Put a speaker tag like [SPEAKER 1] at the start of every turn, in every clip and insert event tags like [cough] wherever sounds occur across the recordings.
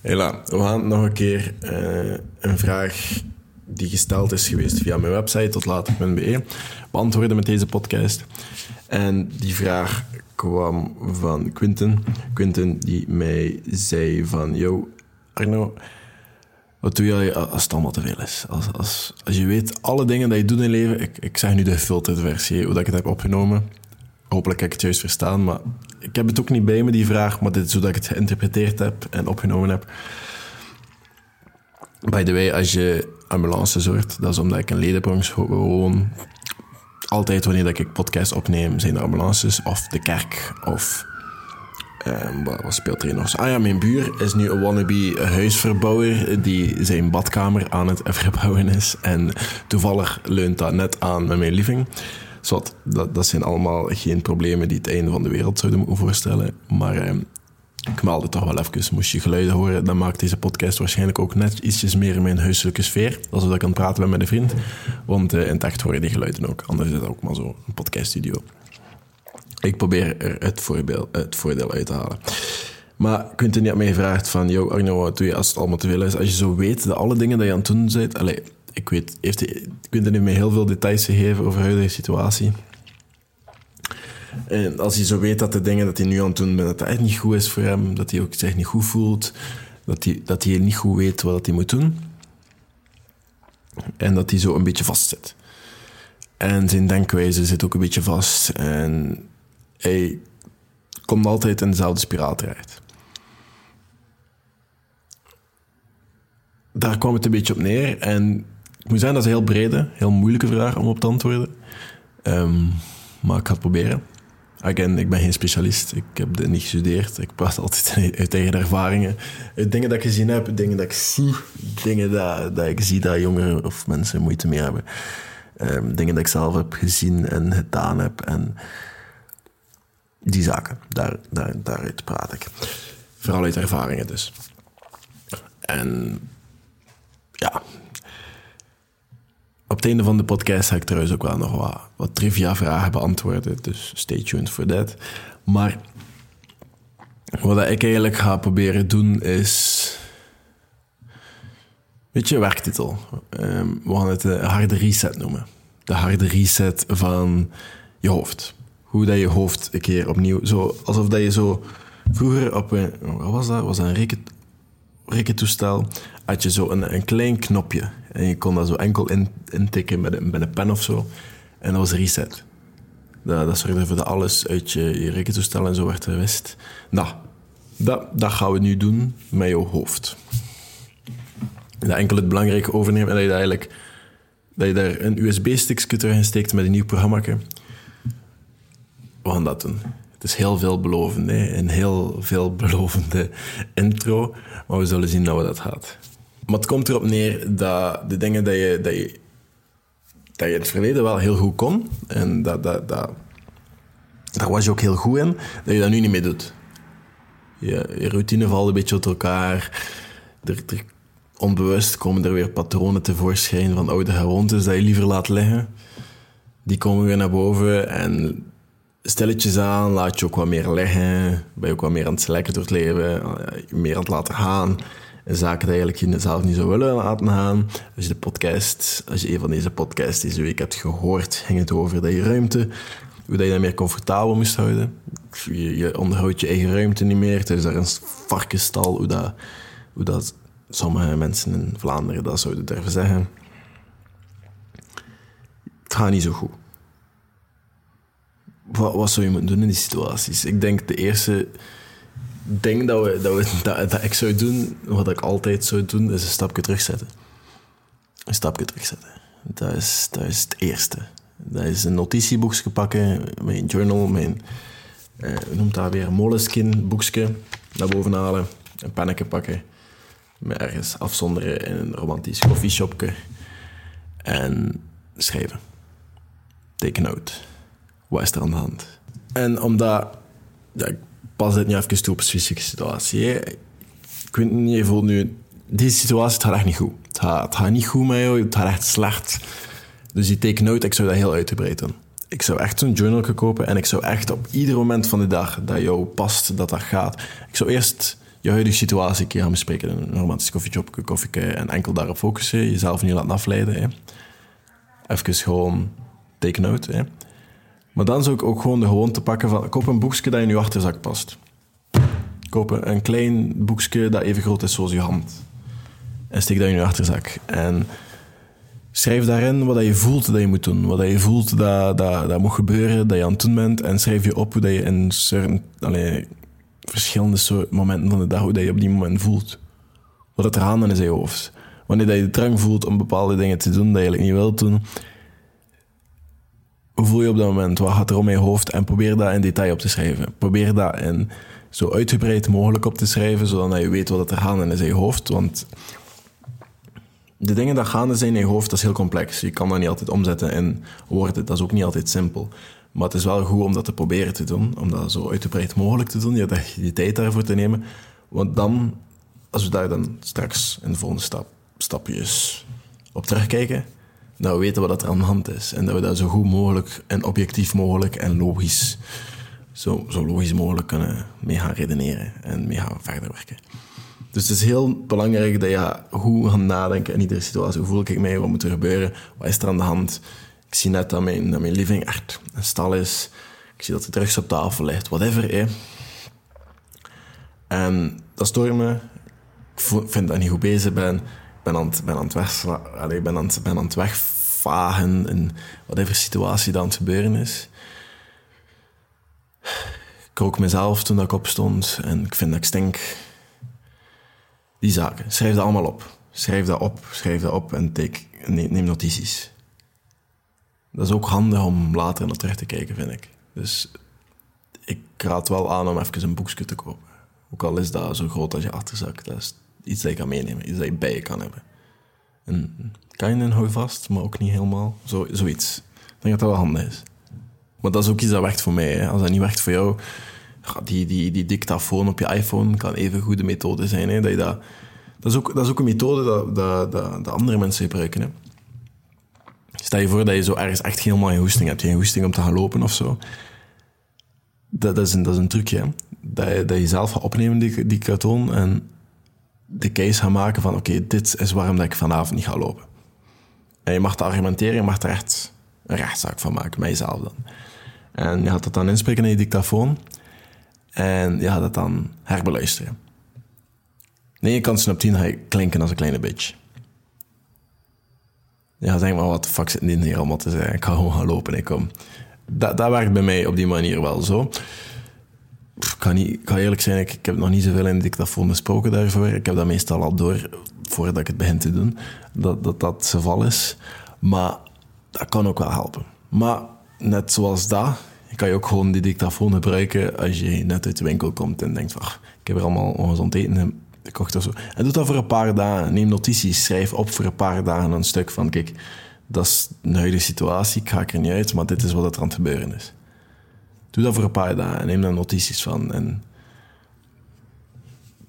[SPEAKER 1] Hela, we gaan nog een keer uh, een vraag die gesteld is geweest via mijn website tot later.be beantwoorden met deze podcast. En die vraag kwam van Quinten. Quinten die mij zei van... Yo, Arno, wat doe je als het allemaal te veel is? Als, als, als je weet alle dingen dat je doet in leven... Ik, ik zeg nu de filtered versie, hoe dat ik het heb opgenomen. Hopelijk heb ik het juist verstaan, maar ik heb het ook niet bij me, die vraag. Maar dit is hoe dat ik het geïnterpreteerd heb en opgenomen heb. By the way, als je ambulance zorgt, dat is omdat ik een ledenbranche woon. Altijd wanneer ik podcast opneem, zijn de ambulances of de kerk of Um, wat, speelt er nog? Ah ja, mijn buur is nu een wannabe huisverbouwer die zijn badkamer aan het verbouwen is. En toevallig leunt dat net aan met mijn living. Zot, dat, dat zijn allemaal geen problemen die het einde van de wereld zouden moeten voorstellen. Maar um, ik meldde toch wel even. Moest je geluiden horen, dan maakt deze podcast waarschijnlijk ook net ietsjes meer in mijn huiselijke sfeer. Alsof ik aan het praten ben met een vriend. Want uh, in het hoor je die geluiden ook. Anders is het ook maar zo, een podcaststudio. Ik probeer er het, voorbeeld, het voordeel uit te halen. Maar niet aan mij gevraagd van... Yo, Arno, wat doe je als het allemaal te veel is? Als je zo weet dat alle dingen die je aan het doen bent... ik weet... Heeft, kunt u mij heel veel details geven over de huidige situatie? En als hij zo weet dat de dingen dat hij nu aan het doen bent, dat dat echt niet goed is voor hem, dat hij ook zich niet goed voelt, dat hij, dat hij niet goed weet wat hij moet doen. En dat hij zo een beetje vast zit. En zijn denkwijze zit ook een beetje vast. En hij komt altijd in dezelfde spiraal terecht. Daar kwam het een beetje op neer. En ik moet zeggen, dat is een heel brede, heel moeilijke vraag om op te antwoorden. Ehm, maar ik ga het proberen. Again, ik ben geen specialist. Ik heb dit niet gestudeerd. Ik praat altijd [laughs] uit eigen ervaringen. Uit dingen dat ik gezien heb, dingen dat ik zie. Dingen dat, dat ik zie dat jongeren of mensen moeite mee hebben. Um, dingen dat ik zelf heb gezien en gedaan heb. En die zaken, daar, daar, daaruit praat ik. Vooral uit ervaringen dus. En ja, het einde van de podcast ga ik trouwens ook wel nog wat, wat trivia vragen beantwoorden. Dus stay tuned for that. Maar wat ik eigenlijk ga proberen doen is. Weet je, werktitel. Ehm, we gaan het de harde reset noemen. De harde reset van je hoofd. Hoe dat je hoofd een keer opnieuw. Zo, alsof dat je zo. Vroeger op een. Wat was dat? Was dat een reken, rekentoestel? Had je zo een, een klein knopje. En je kon dat zo enkel in, intikken met een, met een pen of zo. En dat was reset. Dat, dat zorgde ervoor dat alles uit je, je rekentoestel en zo werd gewist. Nou, dat, dat gaan we nu doen met je hoofd. Dat enkel het belangrijke overnemen en dat je, eigenlijk, dat je daar een USB-stickje terug steekt met een nieuw programma. We gaan dat doen. Het is heel veelbelovend, hè? een heel veelbelovende intro. Maar we zullen zien hoe dat gaat. Maar het komt erop neer dat de dingen dat je, dat je, in het verleden wel heel goed kon, en dat, dat, dat, daar was je ook heel goed in, dat je dat nu niet meer doet. Je, routine valt een beetje uit elkaar. Er, er, onbewust komen er weer patronen tevoorschijn van oude gewoontes dat je liever laat liggen. Die komen weer naar boven en stilletjes aan laat je ook wat meer liggen. Ben je ook wat meer aan het slekken door het leven, meer aan het laten gaan zaken die eigenlijk je zelf niet zou willen laten gaan. Als je de podcast, als je een van deze podcasts deze week hebt gehoord, ging het over dat je ruimte, hoe dat je dat meer comfortabel moest houden. Je, je onderhoudt je eigen ruimte niet meer. Het is daar een varkenstal, hoe dat, hoe dat sommige mensen in Vlaanderen dat zouden durven zeggen. Het gaat niet zo goed. Wat, wat zou je moeten doen in die situaties? Ik denk de eerste denk dat, we, dat, we, dat, dat ik zou doen, wat ik altijd zou doen, is een stapje terugzetten. Een stapje terugzetten. Dat is, dat is het eerste. Dat is een notitieboekje pakken, mijn journal, mijn, eh, noemt dat weer, moleskin boekje, naar boven halen, een pennetje pakken, me ergens afzonderen in een romantisch koffieshopje en schrijven. Take a note. Wat is er aan de hand? En omdat ja, pas dit niet even toe op een specifieke situatie. Weet niet, je voelt nu... Deze situatie, het gaat echt niet goed. Het gaat, het niet goed met jou, het gaat echt slecht. Dus die take note, ik zou dat heel uitgebreid doen. Ik zou echt zo'n journal kopen en ik zou echt op ieder moment van de dag dat jou past, dat dat gaat. Ik zou eerst je huidige situatie een keer gaan bespreken. Een romantisch koffietje op, koffie en enkel daarop focussen. Jezelf niet laten afleiden. Hè. Even gewoon take note. Hè. Maar dan zou ik ook gewoon de gewoonte pakken van... Koop een boekje dat in je achterzak past. Koop een klein boekje dat even groot is zoals je hand. En steek dat in je achterzak. En schrijf daarin wat je voelt dat je moet doen. Wat je voelt dat, dat, dat moet gebeuren, dat je aan het doen bent. En schrijf je op hoe je in verschillende soort momenten van de dag, hoe je op die moment voelt. Wat het er aan is in je hoofd. Wanneer dat je de drang voelt om bepaalde dingen te doen dat je eigenlijk niet wilt doen. Hoe voel je op dat moment? Wat gaat er om in je hoofd? En probeer dat in detail op te schrijven. Probeer dat in zo uitgebreid mogelijk op te schrijven, zodat je weet wat er aan is in je hoofd. Want de dingen die gaande zijn in je hoofd, dat is heel complex. Je kan dat niet altijd omzetten in woorden. Dat is ook niet altijd simpel. Maar het is wel goed om dat te proberen te doen. Om dat zo uitgebreid mogelijk te doen. Je hebt die tijd daarvoor te nemen. Want dan, als we daar dan straks in de volgende stap, stapjes op terugkijken, dat we weten wat er aan de hand is. En dat we dat zo goed mogelijk en objectief mogelijk en logisch, zo, zo logisch mogelijk kunnen mee gaan redeneren en mee gaan verder werken. Dus het is heel belangrijk dat je goed gaat nadenken in iedere situatie. Hoe voel ik mij? Wat moet er gebeuren? Wat is er aan de hand? Ik zie net dat mijn, dat mijn living echt een stal is. Ik zie dat er drugs op tafel ligt. Whatever, hè. En dat stoort me. Ik vind dat ik niet goed bezig ben. Ben aan het, ben aan het, wegsla, allez, ben aan ben aan het wegvagen in whatever situatie dat aan het gebeuren is. Ik rook mezelf toen ik opstond en ik vind dat ik stink die zaken. Schrijf dat allemaal op. Schrijf dat op, schrijf dat op en take, neem notities. Dat is ook handig om later naar terug te kijken, vind ik. Dus ik raad wel aan om even een boekje te kopen. Ook al is dat zo groot als je achterzak. Dat is iets dat je kan meenemen, iets dat je bij je kan hebben. En kan je een hou vast, maar ook niet helemaal. Zo, zoiets. Ik denk dat dat wel handig is. Maar dat is ook iets dat werkt voor mij. Hè. Als dat niet werkt voor jou, die, die, die dictafoon op je iPhone kan even goede methode zijn. Hè? Dat, je dat, dat, is ook, dat is ook een methode dat, dat, dat, andere mensen gebruiken. Hè? Stel je voor dat je zo ergens echt helemaal geen hoesting hebt. Geen hoesting om te gaan lopen of zo. Dat, is, een, dat is een trucje. Dat, je, dat je zelf gaat opnemen, die, die en de case gaat maken van... Oké, dit is waarom dat ik vanavond niet ga lopen. En je mag te argumenteren, je mag er echt een rechtszaak van maken, met jezelf dan. En je gaat dat dan inspreken in je dictafoon. En je gaat dat dan herbeluisteren. Nee, je kan snap 10 ga je klinken als een kleine bitch. Ja, denk maar, wat de fuck zit niet hier allemaal te zeggen? Ik ga gewoon gaan lopen, ik kom. Dat, dat werkt bij mij op die manier wel zo. Ik kan, ik kan eerlijk zijn, ik, ik heb nog niet zoveel in de dictafoon besproken daarvoor. Ik heb dat meestal al door, voordat ik het begin te doen, dat dat, dat geval is. Maar dat kan ook wel helpen. Maar net zoals dat, kan je ook gewoon die dictafoon gebruiken als je net uit de winkel komt en denkt van, ik heb er allemaal ongezond eten gekocht of zo. En doe dat voor een paar dagen. Neem notities, schrijf op voor een paar dagen een stuk van, kijk, dat is een huidige situatie, ik ga er niet uit, maar dit is wat er aan het gebeuren is. Doe dat voor een paar dagen en neem daar notities van en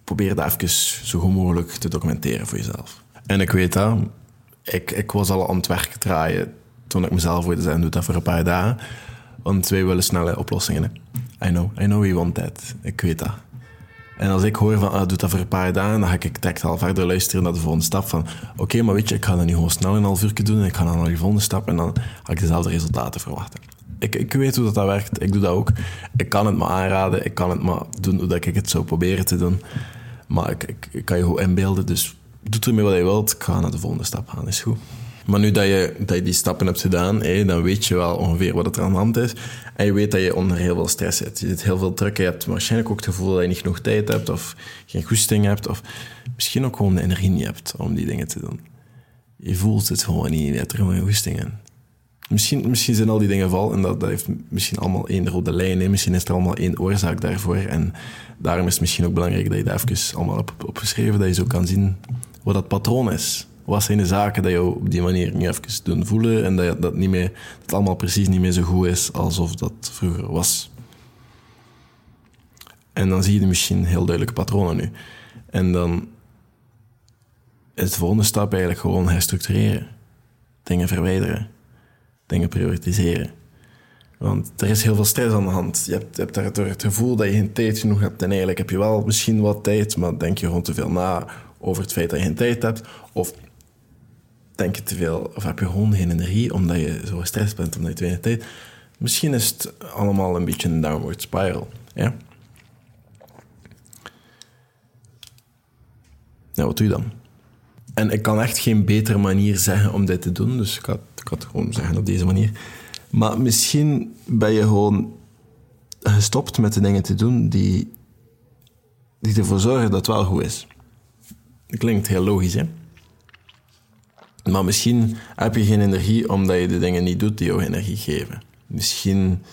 [SPEAKER 1] probeer dat even zo goed mogelijk te documenteren voor jezelf. En ik weet dat, ik, ik was al aan het werk draaien toen ik mezelf hoorde zeggen, doe dat voor een paar dagen. Want wij willen snelle oplossingen. I know, I know we want that. Ik weet dat. En als ik hoor van, ah, doe dat voor een paar dagen, dan ga ik direct al verder luisteren naar de volgende stap. Van, oké, maar weet je, ik ga dat nu gewoon snel een half uur doen en ik ga dan naar die volgende stap en dan ga ik dezelfde resultaten verwachten. Ik, ik weet hoe dat, werkt, ik doe dat ook. Ik kan het maar aanraden, ik kan het maar doen hoe ik het zou proberen te doen. Maar ik, ik, kan je goed inbeelden, dus doe ermee wat je wilt. Ga naar de volgende stap gaan, is goed. Maar nu dat je, dat die stappen hebt gedaan, dan weet je wel ongeveer wat er aan de hand is. En je weet dat je onder heel veel stress zit. Je zit heel veel druk. Je hebt waarschijnlijk ook het gevoel dat je niet genoeg tijd hebt of geen goesting hebt. Of misschien ook gewoon de energie niet hebt om die dingen te doen. Je voelt het gewoon niet. Je hebt er gewoon geen goesting in. Misschien, misschien zijn al die dingen val en dat, dat heeft misschien allemaal één rode lijn. Misschien is er allemaal één oorzaak daarvoor. En daarom is het misschien ook belangrijk dat je dat even allemaal op opgeschreven, dat je zo kan zien wat dat patroon is wat zijn de zaken dat je op die manier nu even doen voelen en dat, dat, niet meer, dat het allemaal precies niet meer zo goed is alsof dat vroeger was. En dan zie je misschien heel duidelijke patronen nu. En dan is de volgende stap eigenlijk gewoon herstructureren. Dingen verwijderen. Dingen prioritiseren. Want er is heel veel stress aan de hand. Je hebt, je daardoor het gevoel dat je geen tijd genoeg hebt. En eigenlijk heb je wel misschien wat tijd, maar denk je gewoon te veel na over het feit dat je geen tijd hebt. Of denk je te veel, of heb je gewoon geen energie omdat je zo gestrest bent, omdat je te tijd Misschien is het allemaal een beetje een downward spiral. Ja? Nou, wat doe je dan? En ik kan echt geen betere manier zeggen om dit te doen, dus ik had, ik had gewoon zeggen op deze manier. Maar misschien ben je gewoon gestopt met de dingen te doen die, die ervoor zorgen dat het wel goed is. Dat klinkt heel logisch, hè? Maar misschien heb je geen energie omdat je de dingen niet doet die jou energie geven. Misschien...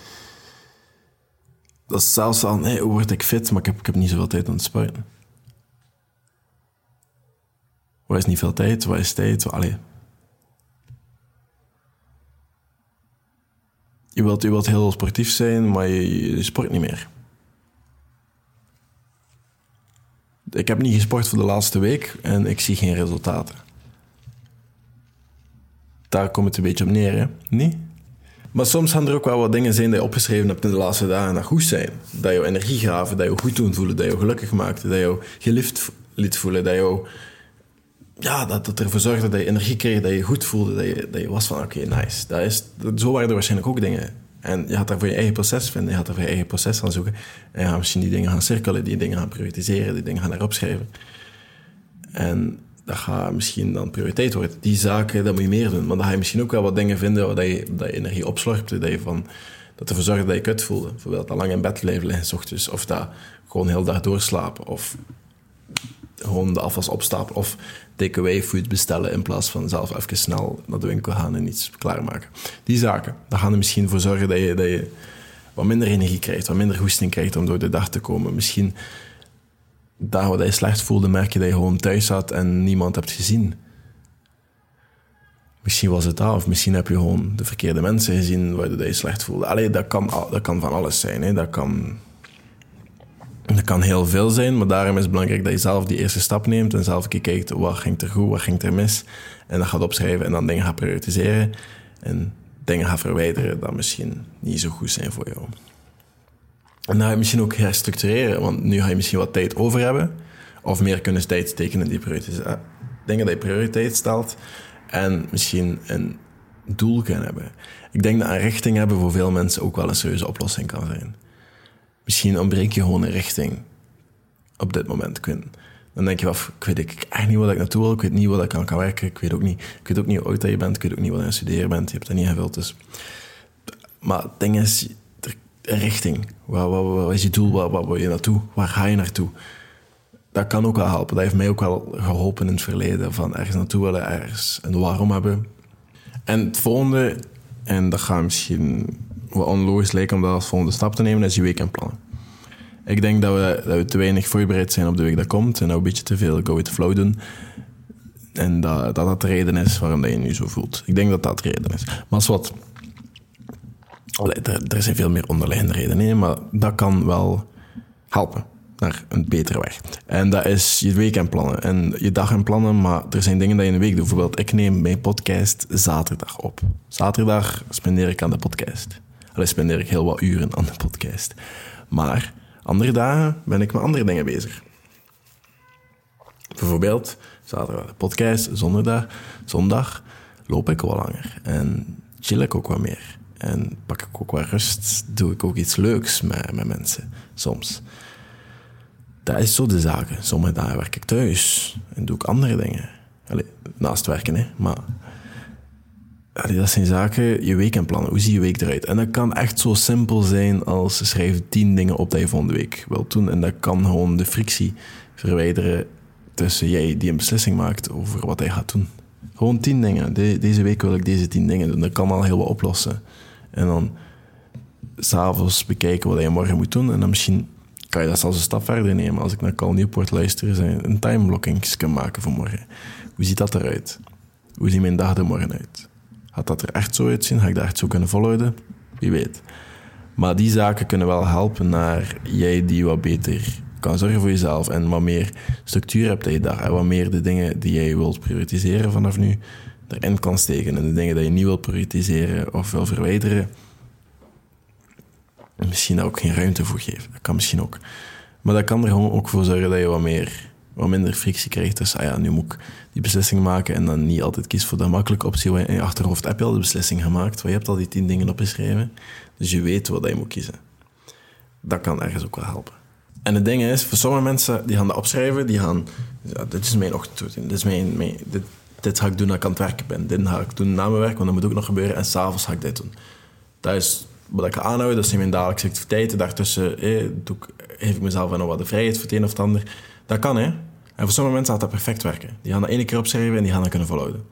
[SPEAKER 1] Dat zelfs al, hoe word ik fit, maar ik heb, ik heb niet zoveel tijd aan het sporten. Wat is niet veel tijd? Wat is tijd? Allee. Je wilt, je wilt heel sportief zijn, maar je, sport niet meer. Ik heb niet gesport voor de laatste week en ik zie geen resultaten. Daar komt het een beetje op neer, hè? Niet? Maar soms gaan er ook wel wat dingen zijn die je opgeschreven hebt in de laatste dagen dat goed zijn. Dat je energie gaven, dat je goed doen voelen, dat je gelukkig maakte, dat je geliefd liet voelen, dat je ja, dat, dat ervoor zorgde dat je energie kreeg, dat je goed voelde, dat je, dat je was van oké, nice. Dat is, dat, zo waren er waarschijnlijk ook dingen. En je had daar voor je eigen proces vinden, je had daar voor je eigen proces gaan zoeken. En je gaat misschien die dingen gaan cirkelen, die dingen gaan prioritiseren, die dingen gaan erop schrijven. En dat gaat misschien dan prioriteit worden. Die zaken, dat moet je meer doen. Maar dan ga je misschien ook wel wat dingen vinden waar je, dat energie opslorpt. Dat je van, dat ervoor zorgt dat je kut voelde. Bijvoorbeeld dat lang in bed blijven liggen s ochtends. Of dat gewoon heel dag doorslapen. Of gewoon de afwas opstapelen. Of takeaway food bestellen in plaats van zelf even snel naar de winkel gaan en iets klaarmaken. Die zaken, daar gaan er misschien voor zorgen dat je, dat je wat minder energie krijgt, wat minder hoesting krijgt om door de dag te komen. Misschien dagen dat je slecht voelde, merk je dat je gewoon thuis zat en niemand hebt gezien. Misschien was het dat, of misschien heb je gewoon de verkeerde mensen gezien waardoor je slecht voelde. Allee, dat kan, dat kan van alles zijn. Hè. Dat, kan, dat kan heel veel zijn, maar daarom is het belangrijk dat je zelf die eerste stap neemt en zelf kijkt wat ging er goed, wat ging er mis. En dat gaat opschrijven en dan dingen gaat prioritiseren en dingen gaat verwijderen dat misschien niet zo goed zijn voor jou. En dan ga je misschien ook herstructureren, want nu ga je misschien wat tijd over hebben. Of meer kunnen tijd steken in die prioriteiten. Eh, dingen dat je prioriteit stelt. En misschien een doel kunnen hebben. Ik denk dat een richting hebben voor veel mensen ook wel een serieuze oplossing kan zijn. Misschien ontbreek je gewoon een richting op dit moment. Dan denk je, af, ik weet ik echt niet waar ik naartoe wil. Ik weet niet wat ik aan kan werken. Ik weet ook niet, ik weet ook niet hoe oud je bent. Ik weet ook niet wat je aan het studeren bent. Je hebt dat niet gevuld. Dus. Maar het ding is, richting. Wat, wat, wat, is je doel? Waar, wil je naartoe? Waar ga je naartoe? Dat kan ook wel helpen. Dat heeft mij ook wel geholpen in het verleden. Van ergens naartoe willen, ergens een waarom hebben. En het volgende, en dat gaat misschien wat onlogisch lijken om dat als volgende stap te nemen, is je weekendplannen. Ik denk dat we, dat we te weinig voorbereid zijn op de week dat komt. En dat een beetje te veel go with flow doen. En dat, dat dat de reden is waarom dat je nu zo voelt. Ik denk dat dat de reden is. Maar als wat er, zijn veel meer onderliggende redenen, maar dat kan wel helpen naar een betere weg. En dat is je week plannen en je dag plannen, maar er zijn dingen dat je in de week doet. Bijvoorbeeld, ik neem mijn podcast zaterdag op. Zaterdag spendeer ik aan de podcast. Alleen spendeer ik heel wat uren aan de podcast. Maar andere dagen ben ik met andere dingen bezig. Bijvoorbeeld, zaterdag de podcast, zondag, zondag loop ik wat langer en chill ik ook wat meer. En pak ik ook wat rust, doe ik ook iets leuks met, met mensen, soms. Dat is zo de zaken. Sommige dagen werk ik thuis en doe ik andere dingen. Allee, naast werken, hè. Maar allee, dat zijn zaken, je weekendplannen. Hoe ziet je week eruit? En dat kan echt zo simpel zijn als schrijf tien dingen op dat je volgende week wilt doen. En dat kan gewoon de frictie verwijderen tussen jij die een beslissing maakt over wat hij gaat doen. Gewoon tien dingen. deze week wil ik deze tien dingen doen. Dat kan al heel wat oplossen. En dan s'avonds bekijken wat je morgen moet doen. En dan misschien kan je dat zelfs een stap verder nemen. Als ik naar Cal Newport luister, en een timeblocking kan maken voor morgen. Hoe ziet dat eruit? Hoe ziet mijn dag er morgen uit? Gaat dat er echt zo uitzien? Ga ik dat echt zo kunnen volhouden? Wie weet. Maar die zaken kunnen wel helpen naar jij die wat beter kan zorgen voor jezelf en wat meer structuur hebt in je dag en wat meer de dingen die jij wilt prioritiseren vanaf nu erin kan steken. En de dingen die je niet wil prioritiseren of wil verwijderen, misschien daar ook geen ruimte voor geven. Dat kan misschien ook. Maar dat kan er gewoon ook voor zorgen dat je wat meer, wat minder frictie krijgt. Dus, ah ja, nu moet ik die beslissing maken en dan niet altijd kies voor de makkelijke optie. Want in je achterhoofd heb je al de beslissing gemaakt, want je hebt al die tien dingen opgeschreven. Dus je weet wat je moet kiezen. Dat kan ergens ook wel helpen. En het ding is, voor sommige mensen, die gaan dat opschrijven, die gaan... Ja, dit is mijn ochtendroutine, dit is mijn... mijn dit, dit ga ik doen als ik aan het werken ben. Dit ga ik doen na mijn werk, want dat moet ook nog gebeuren. En s'avonds ga ik dit doen. Dat is wat ik ga aanhouden, dat zijn mijn dagelijkse activiteiten. Daartussen eh, doe ik, geef ik mezelf nog wat de vrijheid voor het een of het ander. Dat kan, hè. En voor sommige mensen gaat dat perfect werken. Die gaan dat ene keer opschrijven en die gaan dat kunnen volhouden.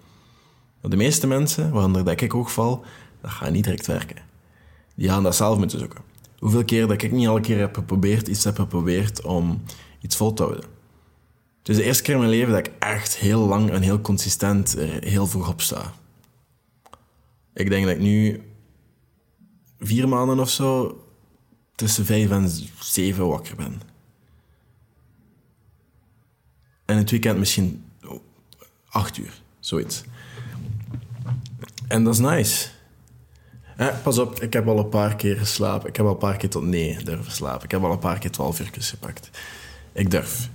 [SPEAKER 1] Maar de meeste mensen, waaronder dat ik ook val, dat gaat niet direct werken. Die gaan dat zelf moeten zoeken. Hoeveel keer dat ik niet een keer heb geprobeerd, iets heb geprobeerd om iets vol te houden. Het is de eerste keer in mijn leven dat ik echt heel lang en heel consistent er heel vroeg op sta. Ik denk dat ik nu vier maanden of zo tussen vijf en zeven wakker ben. En het weekend misschien acht uur, zoiets. En dat is nice. Eh, pas op, ik heb al een paar keer geslapen. Ik heb al een paar keer tot nee durven slapen. Ik heb al een paar keer twaalf uur gepakt. Ik durf.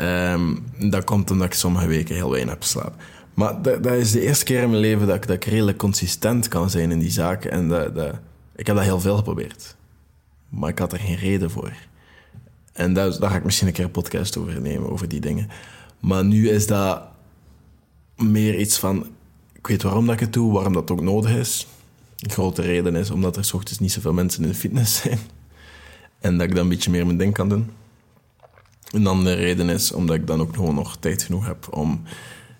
[SPEAKER 1] Um, dat komt omdat ik sommige weken heel weinig heb geslapen. Maar dat, dat, is de eerste keer in mijn leven dat ik, dat redelijk consistent kan zijn in die zaken. En ik heb dat heel veel geprobeerd. Maar ik had er geen reden voor. En daar, ga ik misschien een keer podcast over nemen, over die dingen. Maar nu is dat meer iets van... Ik weet waarom dat ik het doe, waarom dat ook nodig is. Een grote reden is omdat er s ochtends niet zoveel mensen in de fitness zijn. En dat ik dan een beetje meer mijn ding kan doen. Een andere reden is omdat ik dan ook gewoon nog tijd genoeg heb om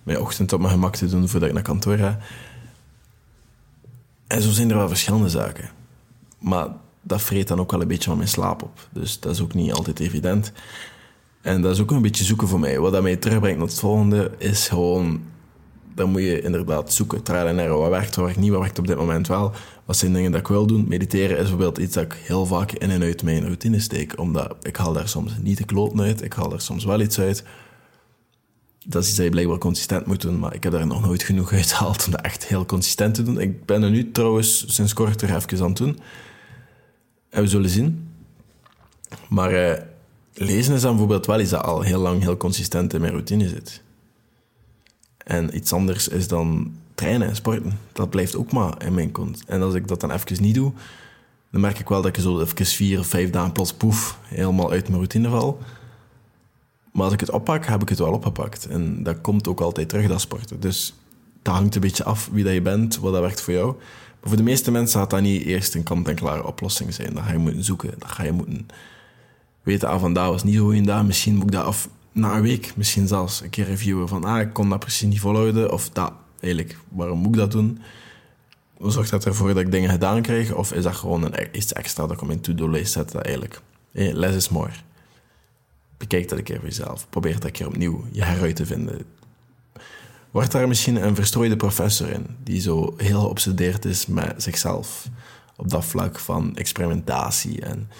[SPEAKER 1] mijn ochtend op mijn gemak te doen voordat ik naar kantoor ga. En zo zijn er wel verschillende zaken. Maar dat vreet dan ook wel een beetje van mijn slaap op. Dus dat is ook niet altijd evident. En dat is ook een beetje zoeken voor mij. Wat dat mij terugbrengt naar het volgende is gewoon... Dan moet je inderdaad zoeken, trial en error. Wat werkt, wat werkt niet, wat werkt op dit moment wel. Wat zijn dingen dat ik wil doen? Mediteren is bijvoorbeeld iets dat ik heel vaak in en uit mijn routine steek. Omdat ik haal daar soms niet de kloten uit. Ik haal er soms wel iets uit. Dat is iets dat je blijkbaar consistent moet doen. Maar ik heb daar nog nooit genoeg uit gehaald om dat echt heel consistent te doen. Ik ben er nu trouwens sinds kort er even aan doen. En we zullen zien. Maar uh, lezen is dan bijvoorbeeld wel iets dat al heel lang heel consistent in mijn routine zit. En iets anders is dan trainen en sporten. Dat blijft ook maar in mijn kont. En als ik dat dan even niet doe, dan merk ik wel dat ik zo even vier of vijf dagen plots poef helemaal uit mijn routine val. Maar als ik het oppak, heb ik het wel opgepakt. En dat komt ook altijd terug, dat sporten. Dus dat hangt een beetje af wie dat je bent, wat dat werkt voor jou. Voor de meeste mensen gaat dat niet eerst een kant-en-klare oplossing zijn. Dat ga je moeten zoeken. Dat ga je moeten weten, ah, vandaag was niet zo goed dag. Misschien moet ik dat af na een week misschien zelfs een keer reviewen. Van, ah, ik kon dat precies niet volhouden. Of dat, eigenlijk, waarom moet ik dat doen? Zorgt dat ervoor dat ik dingen gedaan krijg? Of is dat gewoon een, iets extra dat ik op mijn to-do-lijst zet? Eigenlijk, hey, less is more. Bekijk dat een keer voor jezelf. Probeer dat een keer opnieuw je heruit te vinden. Wordt daar misschien een verstrooide professor in, die zo heel geobsedeerd is met zichzelf op dat vlak van experimentatie en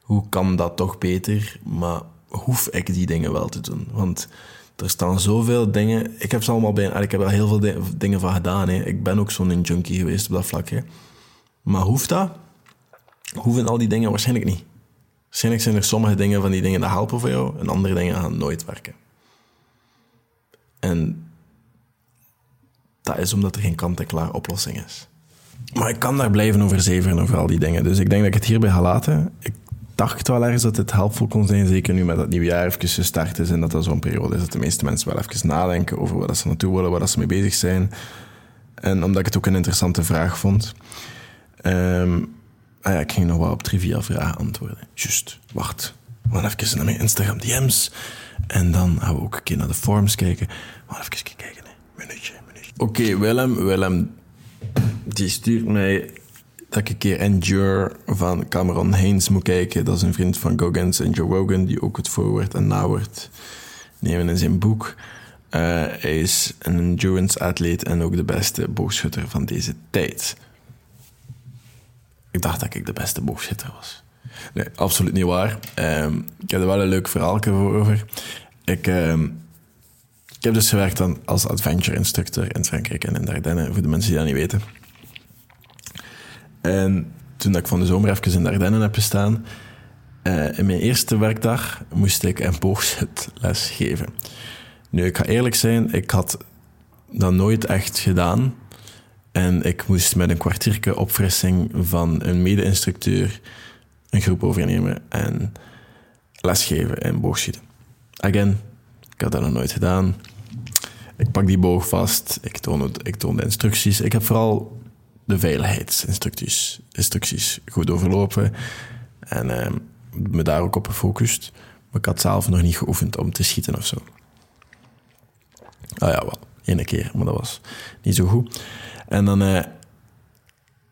[SPEAKER 1] hoe kan dat toch beter, maar hoef ik die dingen wel te doen? Want er staan zoveel dingen. Ik heb ze allemaal bij. Ik heb er heel veel dingen van gedaan. Hè. Ik ben ook zo'n junkie geweest op dat vlak. Hè. Maar hoeft dat? Hoeven al die dingen waarschijnlijk niet. Waarschijnlijk zijn er sommige dingen van die dingen dat helpen voor jou en andere dingen gaan nooit werken. En dat is omdat er geen kant-en-klaar oplossing is. Maar ik kan daar blijven over zeveren over al die dingen. Dus ik denk dat ik het hierbij ga laten. Ik dacht wel ergens dat het helpvol kon zijn, zeker nu met het nieuwe jaar even gestart is en dat dat zo'n periode is dat de meeste mensen wel even nadenken over wat ze naartoe willen, waar ze mee bezig zijn. En omdat ik het ook een interessante vraag vond. Um, ah ja, ik ging nog wel op trivia vragen antwoorden. Just, wacht. We gaan even naar mijn Instagram DM's. En dan gaan we ook een keer naar de forums kijken. We gaan even kijken, minuutje. Oké, Willem, Willem, die stuurt mij dat ik een keer Endure van Cameron Haynes moet kijken. Dat is een vriend van Goggins en Joe Rogan, die ook het voorwoord en nawoord nemen in zijn boek. Uh, hij is een endurance-atleet en ook de beste boogschutter van deze tijd. Ik dacht dat ik de beste boogschutter was. Nee, absoluut niet waar. Um, ik heb er wel een leuk verhaal over. Ik... Um, ik heb dus gewerkt als adventure instructor in Frankrijk en in Dardenne, voor de mensen die dat niet weten. En toen ik van de zomer even in de Ardennen heb gestaan, uh, in mijn eerste werkdag moest ik een boogzitles geven. Nu, ik ga eerlijk zijn, ik had dat nooit echt gedaan. En ik moest met een kwartiertje opfrissing van een mede-instructeur een groep overnemen en lesgeven in boogschieten. Again, ik had dat nog nooit gedaan. Ik pak die boog vast, ik toon, het, ik toon de instructies. Ik heb vooral de veiligheidsinstructies instructies goed overlopen en uh, me daar ook op gefocust. Maar ik had zelf nog niet geoefend om te schieten of zo. Ah ja, wel, één keer, maar dat was niet zo goed. En dan, uh,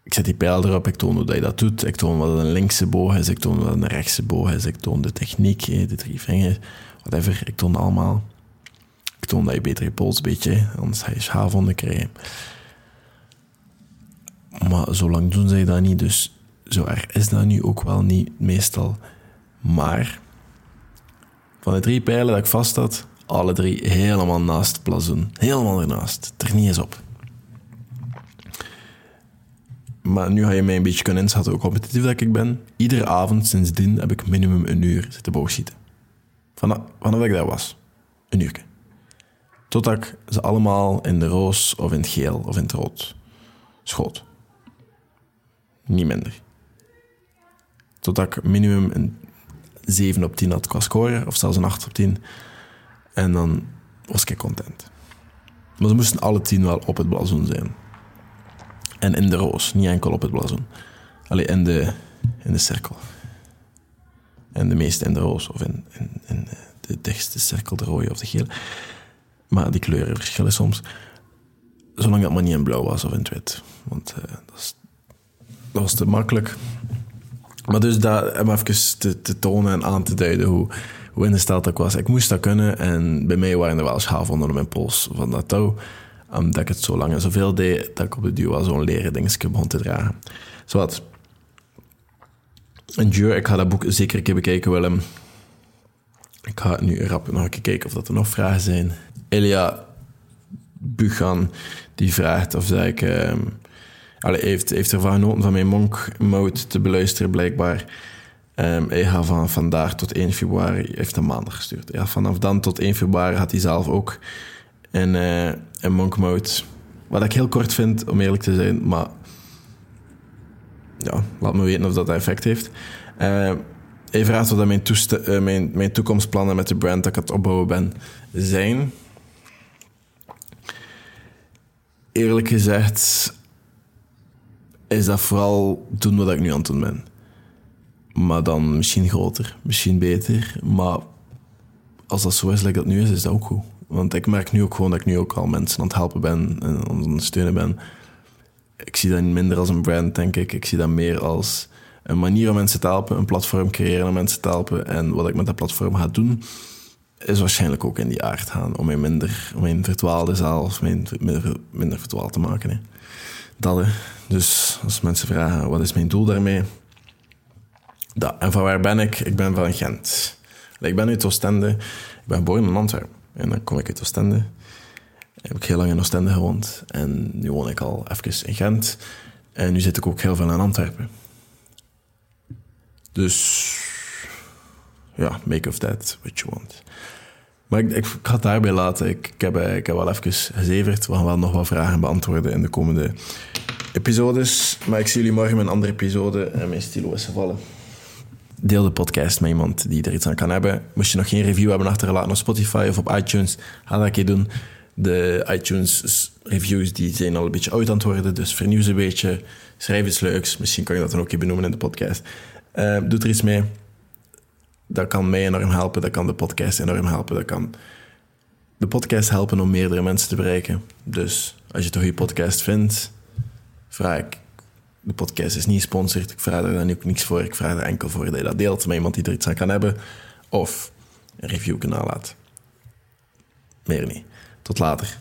[SPEAKER 1] ik zet die pijl erop, ik toon hoe je dat doet. Ik toon wat een linkse boog is, ik toon wat een rechtse boog is, ik toon de techniek, de drie vingers, whatever. Ik toon allemaal. Toon dat je beter je pols beetje, anders ga je schaafwonden krijgen. Maar zo lang doen zij dat niet, dus zo erg is dat nu ook wel niet meestal. Maar van de drie pijlen dat ik vast had, alle drie helemaal naast het blazoen. Helemaal ernaast. Er niet eens op. Maar nu ga je mij een beetje kunnen inschatten hoe competitief dat ik ben. Iedere avond sindsdien heb ik minimum een uur zitten boogschieten. Vanaf, vanaf ik daar was. Een uur. Totdat ik ze allemaal in de roos of in het geel of in het rood schoot. Niet minder. Totdat ik minimum een 7 op 10 had qua score, of zelfs een 8 op 10. En dan was ik content. Maar ze moesten alle 10 wel op het blazoen zijn. En in de roos, niet enkel op het blazoen. Alleen in de, in de cirkel. En de meeste in de roos, of in, in, in de dichtste cirkel, de rode of de gele. Maar die kleuren verschillen soms. Zolang dat maar niet in blauw was of in het wit. Want uh, dat, was te makkelijk. Maar dus dat, om even te, tonen en aan te duiden hoe, hoe ingesteld ik was. Ik moest dat kunnen en bij mij waren er wel schaafwonden onder mijn pols van dat touw. Omdat ik het zo lang en zoveel deed, dat ik op de duur wel zo'n leren dingetje begon te dragen. Zowat. Endure, ik ga dat boek zeker een keer bekijken, Willem. Ik ga nu rap nog een keer kijken of dat er nog vragen zijn. Elia Buchan, die vraagt of dat ik... Ehm, Allee, hij heeft, heeft ervan genoten van mijn monk mode te beluisteren, blijkbaar. Um, hij gaat van vandaag tot 1 februari, heeft een maandag gestuurd. Ja, vanaf dan tot 1 februari had hij zelf ook in, uh, in monk mode. Wat ik heel kort vind, om eerlijk te zijn, maar ja, laat me weten of dat effect heeft. Uh, hij vraagt wat mijn, uh, mijn, mijn toekomstplannen met de brand dat ik aan het opbouwen ben zijn. Eerlijk gezegd, is dat vooral doen wat ik nu aan het doen ben. Maar dan misschien groter, misschien beter. Maar als dat zo is, like dat nu is, is dat ook goed. Want ik merk nu ook gewoon dat ik nu ook al mensen aan het helpen ben en aan het ondersteunen ben. Ik zie dat minder als een brand, denk ik. Ik zie dat meer als een manier om mensen te helpen, een platform creëren om mensen te helpen. En wat ik met dat platform ga doen, is waarschijnlijk ook in die aard gaan. Om mij minder, om mijn virtuaalde zelf minder, minder, virtuaal te maken. Hè. Dat. Dus als mensen vragen, wat is mijn doel daarmee? Dat. En van waar ben ik? Ik ben van Gent. Ik ben uit Oostende. Ik ben geboren in Antwerpen. En dan kom ik uit Oostende. Heb ik heel lang in Oostende gewoond. En nu woon ik al even in Gent. En nu zit ik ook heel veel in Antwerpen. Dus ja, make of that what you want. Maar ik, ik, ga het daarbij laten. Ik, heb, ik heb wel even gezeverd. We gaan wel nog wat vragen beantwoorden in de komende episodes. Maar ik zie jullie morgen met een andere episode en mijn stilo is gevallen. Deel de podcast met iemand die er iets aan kan hebben. Moest je nog geen review hebben achtergelaten op Spotify of op iTunes, ga dat een keer doen. De iTunes reviews die zijn al een beetje oud aan het worden, dus vernieuw ze een beetje. Schrijf iets leuks. Misschien kan je dat dan ook keer benoemen in de podcast. Uh, doe er iets mee. Dat kan mij enorm helpen. Dat kan de podcast enorm helpen. Dat kan de podcast helpen om meerdere mensen te bereiken. Dus als je toch je podcast vindt, vraag ik. De podcast is niet gesponsord. Ik vraag er dan ook niks voor. Ik vraag er enkel voor dat je dat deelt met iemand die er iets aan kan hebben. Of een review kanaal laat. Meer niet. Tot later.